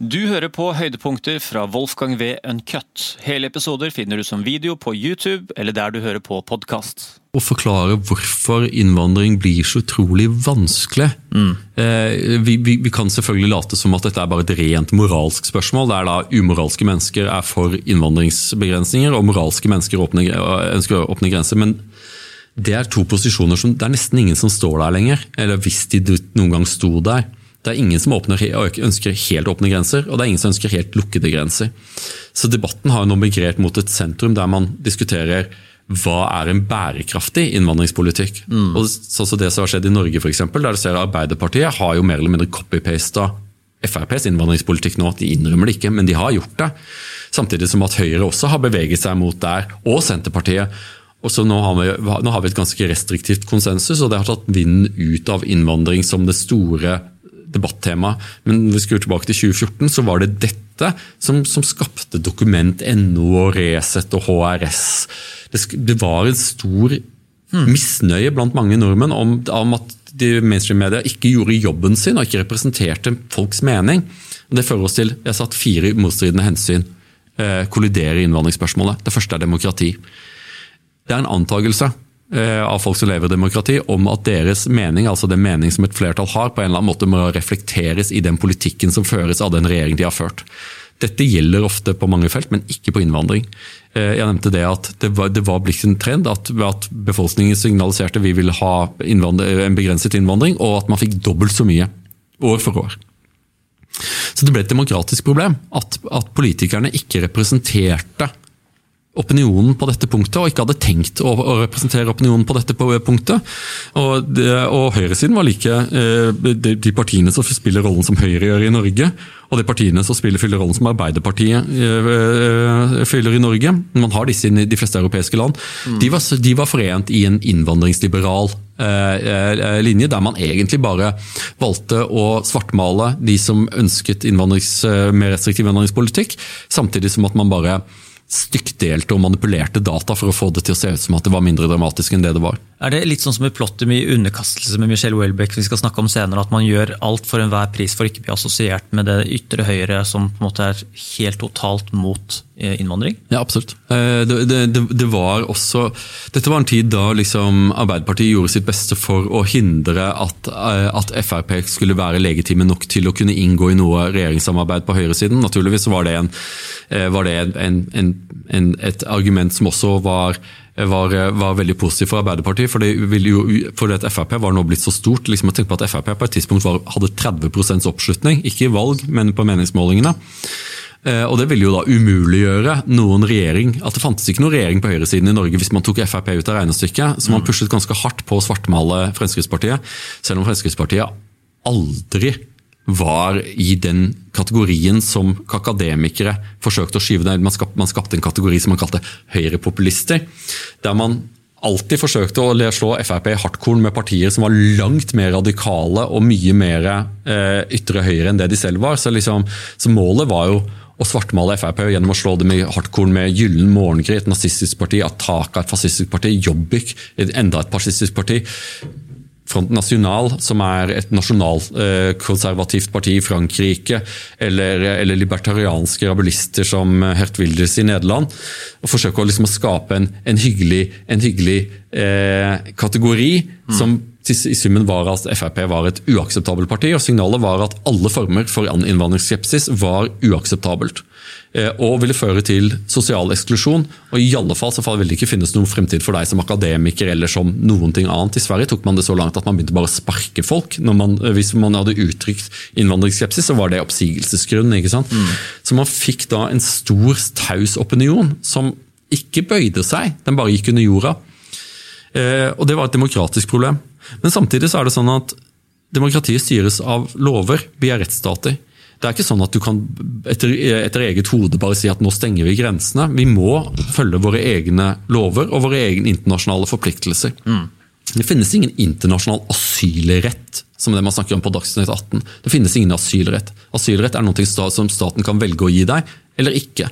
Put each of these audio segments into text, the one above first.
Du hører på høydepunkter fra Wolfgang V. Uncut. Hele episoder finner du som video på YouTube eller der du hører på podkast. Å forklare hvorfor innvandring blir så utrolig vanskelig. Mm. Eh, vi, vi, vi, kan selvfølgelig late som at dette er bare et rent moralsk spørsmål, der da umoralske mennesker er for innvandringsbegrensninger, og moralske mennesker åpner, ønsker å åpne grenser. Men det er to posisjoner som det er nesten ingen som står der lenger. Eller hvis de noen gang sto der. Det er ingen som åpner, ønsker helt åpne grenser, og det er ingen som ønsker helt lukkede grenser. Så debatten har nå migrert mot et sentrum der man diskuterer hva er en bærekraftig innvandringspolitikk. Mm. Og sånn som Det som har skjedd i Norge, for eksempel, der du ser Arbeiderpartiet har jo mer eller mindre copy-pasta FrPs innvandringspolitikk nå. De innrømmer det ikke, men de har gjort det. Samtidig som at Høyre også har beveget seg mot der, og Senterpartiet. Og så nå har, vi, nå har vi et ganske restriktivt konsensus, og det har tatt vinden ut av innvandring som det store debattema. Men hvis vi skrur tilbake til 2014, så var det dette som, som skapte Dokument.no og Resett og HRS. Det, det var en stor hmm. misnøye blant mange nordmenn om, om at de mainstream-media ikke gjorde jobben sin og ikke representerte folks mening. Det fører oss til jeg satt fire motstridende hensyn eh, kolliderer i innvandringsspørsmålet. Det første er demokrati. Det er en antakelse av folk som lever i demokrati, om at deres mening, altså den mening som et flertall har, på en eller annen måte må reflekteres i den politikken som føres av den regjering de har ført. Dette gjelder ofte på mange felt, men ikke på innvandring. Eh, jeg nevnte det at det var, det var blitt en trend at, at, befolkningen signaliserte vi vil ha en begrenset innvandring, og at man fikk dobbelt så mye år for år. Så det ble et demokratisk problem at, at politikerne ikke representerte opinionen på dette punktet, og ikke hadde tenkt å, å representere opinionen på dette punktet. Og, det, og høyresiden var like eh, de, de, partiene som spiller rollen som Høyre gjør i Norge, og de partiene som spiller, fyller rollen som Arbeiderpartiet eh, eh, fyller i Norge. Man har disse i de fleste europeiske land. Mm. De, var, de, var, forent i en innvandringsliberal linje, der man egentlig bare valgte å svartmale de som ønsket mer restriktiv innvandringspolitikk, samtidig som at man bare stykkdelte og manipulerte data for å få det til å se ut som at det var mindre dramatisk enn det det var. Er det litt sånn som i plottet i underkastelse med Michelle Welbeck vi skal snakke om senere, at man gjør alt for enhver pris for å ikke bli assosiert med det ytre høyre som på en måte er helt totalt mot eh, innvandring? Ja, absolutt. Eh, det, det, det var også Dette var en tid da liksom Arbeiderpartiet gjorde sitt beste for å hindre at, eh, at Frp skulle være legitime nok til å kunne inngå i noe regjeringssamarbeid på høyresiden. Naturligvis var det, en, var det en, en, et argument som også var var, var, veldig positiv for Arbeiderpartiet. For, jo, for at Frp var nå blitt så stort. Liksom, jeg på at Frp på et tidspunkt var, hadde 30 oppslutning, ikke i valg, men på meningsmålingene. Eh, og Det ville jo da umuliggjøre noen regjering. At det fantes ikke noen regjering på høyresiden i Norge hvis man tok Frp ut av regnestykket. Så man mm. pushet ganske hardt på å svartmale Fremskrittspartiet. Selv om Fremskrittspartiet aldri var i den kategorien som akademikere forsøkte å skyve ned. Man, skapte, man skapte en kategori som man kalte høyrepopulister. Der man alltid forsøkte å slå Frp i hardkorn med partier som var langt mer radikale og mye mer eh, ytre høyre enn det de selv var. Så, liksom, så målet var jo å svartmale Frp gjennom å slå dem i hardkorn med Gyllen morgengry, et nazistisk parti, Ataka, et fascistisk parti, Jobbik, enda et fascistisk parti. Front National, som er et nasjonalkonservativt parti i Frankrike, eller, eller libertarianske rabulister som Hert Wilders i Nederland. og Forsøke å, liksom, skape en, en hyggelig, en hyggelig eh, kategori mm. som i summen var at Frp var et uakseptabelt parti, og signalet var at alle former for innvandringsskepsis var uakseptabelt. Eh, og ville føre til sosial eksklusjon. Og i alle fall så ville det ikke finnes noen fremtid for deg som akademiker eller som noen ting annet. I Sverige tok man det så langt at man begynte bare å sparke folk. Man, eh, hvis man hadde uttrykt innvandringsskepsis, så var det oppsigelsesgrunn. ikke sant? Mm. Så man fikk da en stor, taus opinion som ikke bøyde seg, den bare gikk under jorda. Eh, og det var et demokratisk problem. Men samtidig så er det sånn at demokratiet styres av lover. Vi er rettsstater. Det er ikke sånn at du kan etter, etter, eget hode bare si at nå stenger vi grensene. Vi må følge våre egne lover og våre egne internasjonale forpliktelser. Mm. Det finnes ingen internasjonal asylrett, som det man snakker om på Dagsnytt 18. Det finnes ingen asylrett. Asylrett er noe som staten kan velge å gi deg, eller ikke.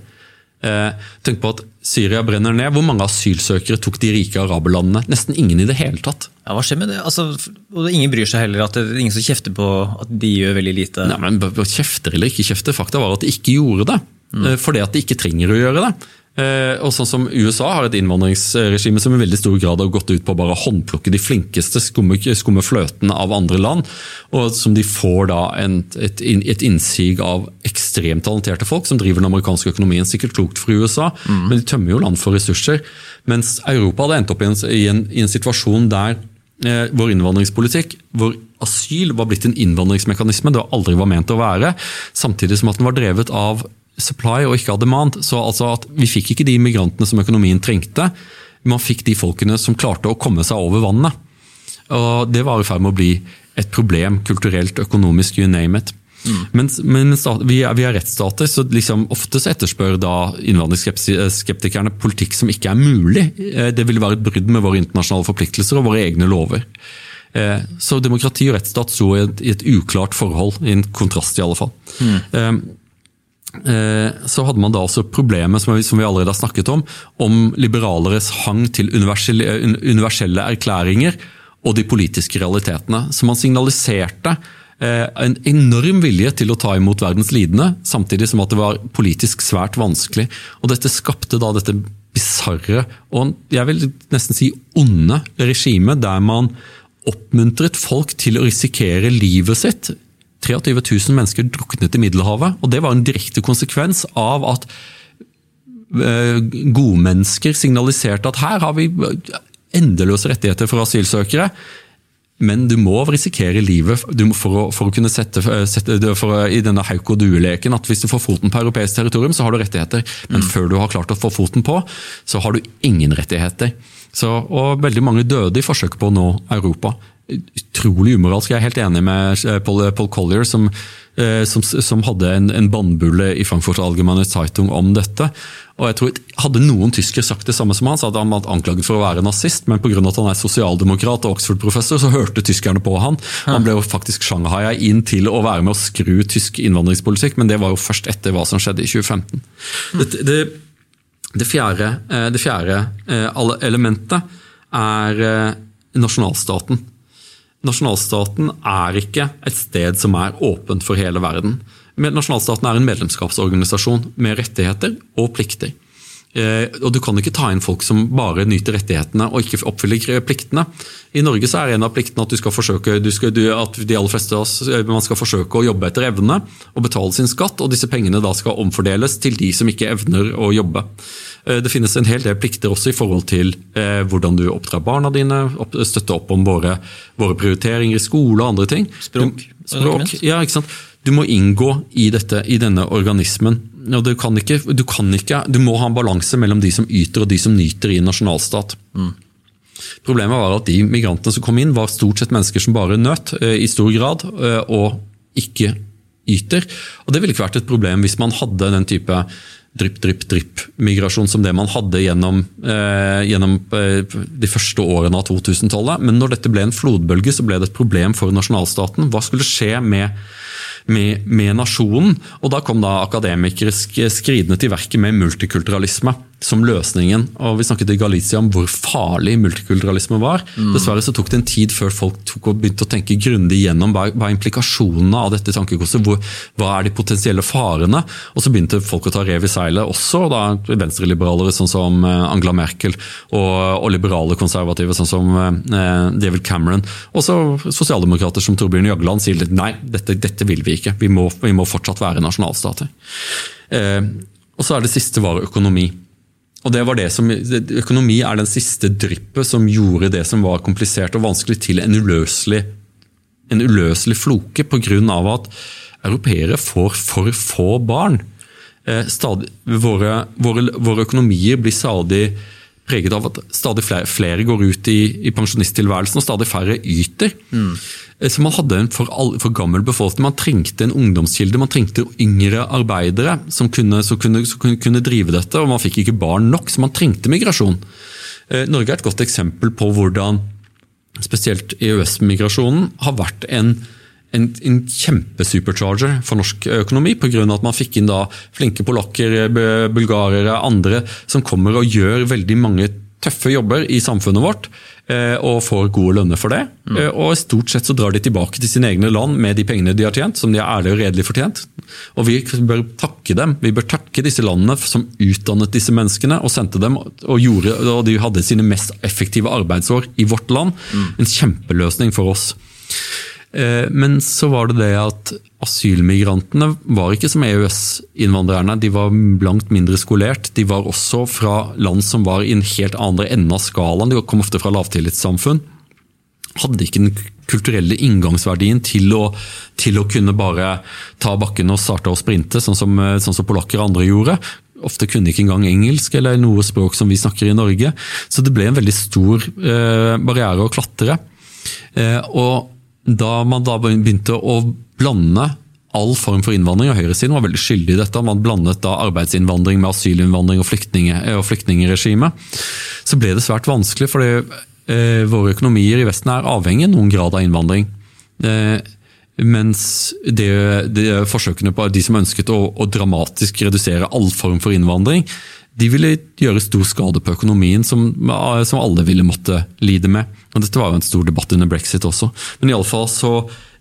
Eh, tenk på at Syria brenner ned. Hvor mange asylsøkere tok de rike araberlandene? Nesten ingen i det hele tatt. Ja, Hva skjer med det? Altså, og ingen bryr seg heller. at Det er ingen som kjefter på at de gjør veldig lite. Nei, men Kjefter eller ikke kjefter, fakta var at de ikke gjorde det. Mm. Fordi at de ikke trenger å gjøre det. Eh, og sånn som USA har et innvandringsregime som i veldig stor grad har gått ut på å bare håndplukke de flinkeste, skumme, skumme fløten av andre land. Og som de får da en, et, et innsig av ekstremt talenterte folk som driver den amerikanske økonomien. Sikkert klokt for USA, mm. men de tømmer jo land for ressurser. Mens Europa hadde endt opp i en, i en, i en situasjon der eh, vår innvandringspolitikk, vår asyl var blitt en innvandringsmekanisme det aldri var ment å være, samtidig som at den var drevet av supply og ikke av demand. Så altså at Vi fikk ikke de migrantene som økonomien trengte. Man fikk de folkene som klarte å komme seg over vannet. Og Det var i ferd med å bli et problem kulturelt, økonomisk, you name it. Mm. Men, men vi, er, vi, er, rettsstater, så liksom ofte så etterspør da innvandringsskeptikerne politikk som ikke er mulig. Eh, det ville være et brudd med våre internasjonale forpliktelser og våre egne lover. Eh, så demokrati og rettsstat sto i et, i et uklart forhold, i en kontrast i alle fall. Mm. Eh, så hadde man da også problemet som vi allerede har snakket om, om liberaleres hang til universelle erklæringer og de politiske realitetene. Så man signaliserte eh, en enorm vilje til å ta imot verdens lidende, samtidig som at det var politisk svært vanskelig. Og Dette skapte da dette bisarre og jeg vil nesten si onde regimet, der man oppmuntret folk til å risikere livet sitt 23 000 mennesker druknet i Middelhavet. og Det var en direkte konsekvens av at eh, godmennesker signaliserte at her har vi endeløse rettigheter for asylsøkere. Men du må risikere livet for, å, for, å, kunne sette, sette for, i denne hauk og due-leken at hvis du får foten på europeisk territorium, så har du rettigheter. Men mm. før du har klart å få foten på, så har du ingen rettigheter. Så, og veldig mange døde i forsøket på å nå Europa utrolig umoralsk. Jeg er helt enig med eh, Paul, Paul Collier, som, eh, som, som hadde en, en bannbulle i Frankfurt Allgemeine Zeitung om dette. Og jeg tror Hadde noen tyskere sagt det samme som han, så hadde han vært anklaget for å være nazist, men pga. at han er sosialdemokrat og Oxford-professor, så hørte tyskerne på han. Han ble jo faktisk shanghaia inn til å være med å skru tysk innvandringspolitikk, men det var jo først etter hva som skjedde i 2015. Det, det, det fjerde, eh, det fjerde elementet er nasjonalstaten. Nasjonalstaten er ikke et sted som er åpent for hele verden. Nasjonalstaten er en medlemskapsorganisasjon med rettigheter og plikter. Eh, og Du kan ikke ta inn folk som bare nyter rettighetene og ikke oppfyller pliktene. I Norge så er en av pliktene at, du skal forsøke, du skal, du, at de aller fleste av oss, eh, man skal forsøke å jobbe etter evne og betale sin skatt, og disse pengene da skal omfordeles til de som ikke evner å jobbe. Eh, det finnes en hel del plikter også i forhold til eh, hvordan du oppdrar barna dine, opp, støtte opp om våre, våre, prioriteringer i skole og andre ting. Språk. Språk ja, ikke sant? Du må inngå i, dette, i denne organismen. Og du, kan ikke, du, kan ikke, du må ha en balanse mellom de som yter og de som nyter i en nasjonalstat. Mm. Problemet var at de migrantene som kom inn, var stort sett mennesker som bare nøt eh, i stor grad, og ikke yter. Og Det ville ikke vært et problem hvis man hadde den type drypp, drypp, drypp-migrasjon som det man hadde gjennom, eh, gjennom eh, de første årene av 2000-tallet. Men når dette ble en flodbølge, så ble det et problem for nasjonalstaten. Hva skulle skje med, med, med nasjonen? Og da kom da akademikere skridende til verket med multikulturalisme som løsningen. Og Vi snakket i Galicia om hvor farlig multikulturalisme var. Mm. Dessverre så tok det en tid før folk tok og begynte å tenke grundig gjennom hva, hva implikasjonene av dette tankekostet, Hvor, hva er de potensielle farene? Og så begynte folk å ta rev i seilet, også Og da venstreliberalere sånn som eh, Angela Merkel, og, og liberale konservative sånn som eh, David Cameron. Og så sosialdemokrater som Torbjørn Jagland sier nei, dette, dette vil vi ikke. Vi må, vi må fortsatt være nasjonalstater. Eh, og så er det siste var økonomi. Og det var det som, Økonomi er den siste dryppet som gjorde det som var komplisert og vanskelig, til en uløselig, en uløselig floke, pga. at europeere får for få barn. Eh, stadig, våre, våre, våre, økonomier blir stadig preget av at stadig flere, flere går ut i, i pensjonisttilværelsen, og stadig færre yter. Mm. Eh, så Man hadde en for, for, gammel befolkning. Man trengte en ungdomskilde. Man trengte yngre arbeidere som kunne, som kunne, som kunne drive dette. og Man fikk ikke barn nok, så man trengte migrasjon. Eh, Norge er et godt eksempel på hvordan spesielt EØS-migrasjonen har vært en, en, en kjempesupercharger for norsk økonomi, pga. at man fikk inn da flinke polakker, bulgarere, andre som kommer og gjør veldig mange tøffe jobber i samfunnet vårt og får gode lønner for det. Mm. Eh, og stort sett så drar de tilbake til sine egne land med de pengene de har tjent, som de har ærlig og redelig fortjent. Og vi bør takke dem. Vi bør takke disse landene som utdannet disse menneskene og sendte dem, og, gjorde, og de hadde sine mest effektive arbeidsår i vårt land. Mm. En kjempeløsning for oss. Eh, men så var det det at asylmigrantene var ikke som EØS-innvandrerne. De var langt mindre skolert. De var også fra land som var i en helt andre ende av skalaen. De kom ofte fra lavtillitssamfunn. Hadde ikke den kulturelle inngangsverdien til å, til å kunne bare ta bakken og starte å sprinte, sånn som, sånn som polakker og andre gjorde. Ofte kunne ikke engang engelsk eller noe språk som vi snakker i Norge. Så det ble en veldig stor eh, barriere å klatre. Eh, og da man da begynte å blande all form for innvandring, og høyresiden var veldig skyldig i dette, man blandet da arbeidsinnvandring med asylinnvandring og, og flyktningregime, så ble det svært vanskelig, fordi eh, våre økonomier i Vesten er avhengig av noen grad av innvandring. Eh, mens det, det forsøkene på de som ønsket å, å dramatisk redusere all form for innvandring, de ville gjøre stor skade på økonomien, som, som, alle ville måtte lide med. Og Dette var jo en stor debatt under brexit også. Men iallfall så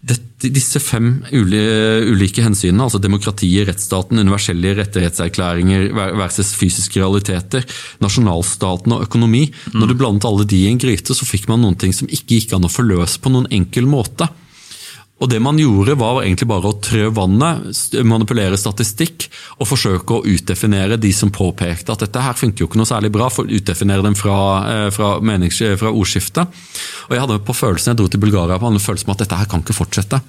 det, Disse fem ulike hensynene, altså demokratiet, rettsstaten, universelle rettighetserklæringer versus fysiske realiteter, nasjonalstaten og økonomi mm. Når du blandet alle de i en gryte, så fikk man noen ting som ikke gikk an å forløse på noen enkel måte. Og det man gjorde var egentlig bare å trø vannet, manipulere statistikk og forsøke å utdefinere de som påpekte at dette her funker jo ikke noe særlig bra, for å utdefinere dem fra, eh, fra, menings, fra ordskiftet. Og jeg hadde på følelsen, jeg dro til Bulgaria på en følelse med at dette her kan ikke fortsette.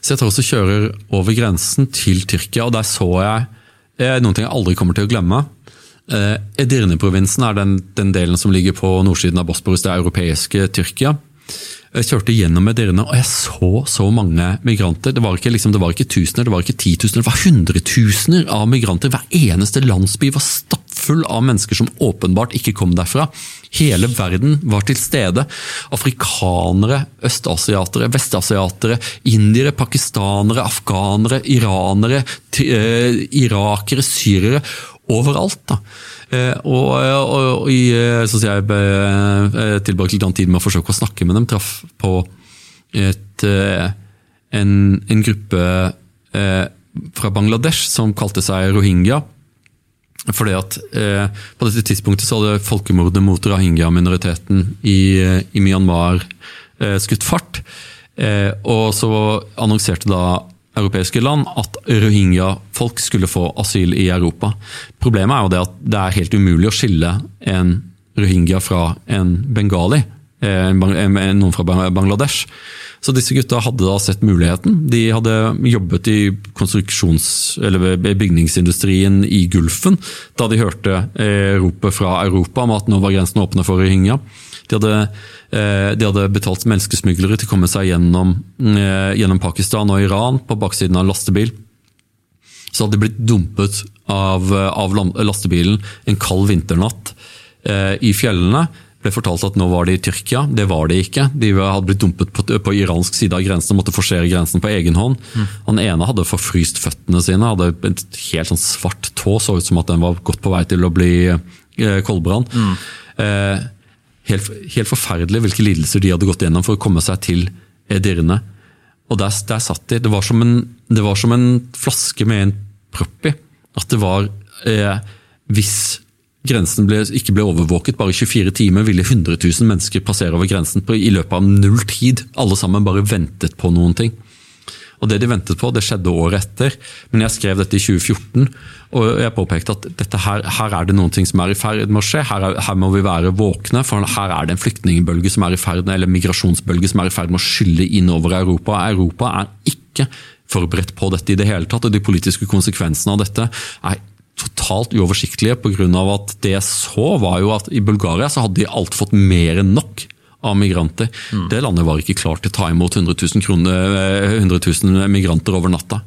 Så jeg tar også kjører over grensen til Tyrkia, og der så jeg eh, noen ting jeg aldri kommer til å glemme. Eh, Edirne-provinsen er den, den, delen som ligger på nordsiden av Bosporus, det europeiske Tyrkia. Jeg kjørte gjennom Edirne, og jeg så så mange migranter. Det var ikke, liksom, det var ikke tusener, det var ikke titusener, det var hundretusener av migranter. Hver eneste landsby var stappfull av mennesker som åpenbart ikke kom derfra. Hele verden var til stede. Afrikanere, østasiatere, vestasiatere, indiere, pakistanere, afghanere, iranere, eh, irakere, syrere. Overalt. da. Eh, og, og, og i, eh, så jeg eh, tilbake litt tid med å forsøke å snakke med dem. Traff på et, en, en, gruppe fra Bangladesh som kalte seg rohingya. Fordi at eh, På dette tidspunktet så hadde folkemordet mot rohingya-minoriteten i, i, Myanmar eh, skutt fart. Eh, og så annonserte da europeiske land at rohingya-folk skulle få asyl i Europa. Problemet er jo det at det er helt umulig å skille en rohingya fra en bengali, eh, noen fra Bangladesh. Så disse gutta hadde da sett muligheten. De hadde jobbet i bygningsindustrien i Gulfen da de hørte eh, ropet fra Europa om at nå var grensen åpne for rohingya. De hadde, eh, de hadde, betalt menneskesmuglere til å komme seg gjennom, eh, gjennom Pakistan og Iran på baksiden av en lastebil. Så hadde de blitt dumpet av, av lastebilen en kald vinternatt eh, i fjellene. Ble fortalt at nå var de i Tyrkia. Det var de ikke. De hadde blitt dumpet på, på iransk side av grensen og måtte forsere grensen på egen hånd. Mm. Han ene hadde forfryst føttene sine, hadde en helt sånn svart tå, så ut som at den var godt på vei til å bli eh, koldbrann. Mm. Eh, helt, helt, forferdelig hvilke lidelser de hadde gått gjennom for å komme seg til Edirne. Og der, der satt de. Det var, en, det var, som en, flaske med en propp i. At det var eh, Hvis grensen ble, ikke ble overvåket bare i 24 timer, ville 100 000 mennesker passere over grensen på, i løpet av null tid. Alle sammen bare ventet på noen ting. Og Det de ventet på, det skjedde året etter. Men jeg skrev dette i 2014, og jeg påpekte at her, her er det noen ting som er i ferd med å skje. Her, er, her, må vi være våkne, for her er det en flyktningbølge som er i ferd, med, eller migrasjonsbølge som er i ferd med å skylle inn over Europa. Europa er ikke forberedt på dette i det hele tatt, og de politiske konsekvensene av dette er totalt uoversiktlige. På grunn av at det jeg så, var jo at i Bulgaria så hadde de alt fått mer enn nok av migranter. Mm. Det landet var ikke klart til å ta imot 100 000, kroner, 100 000 migranter over natta.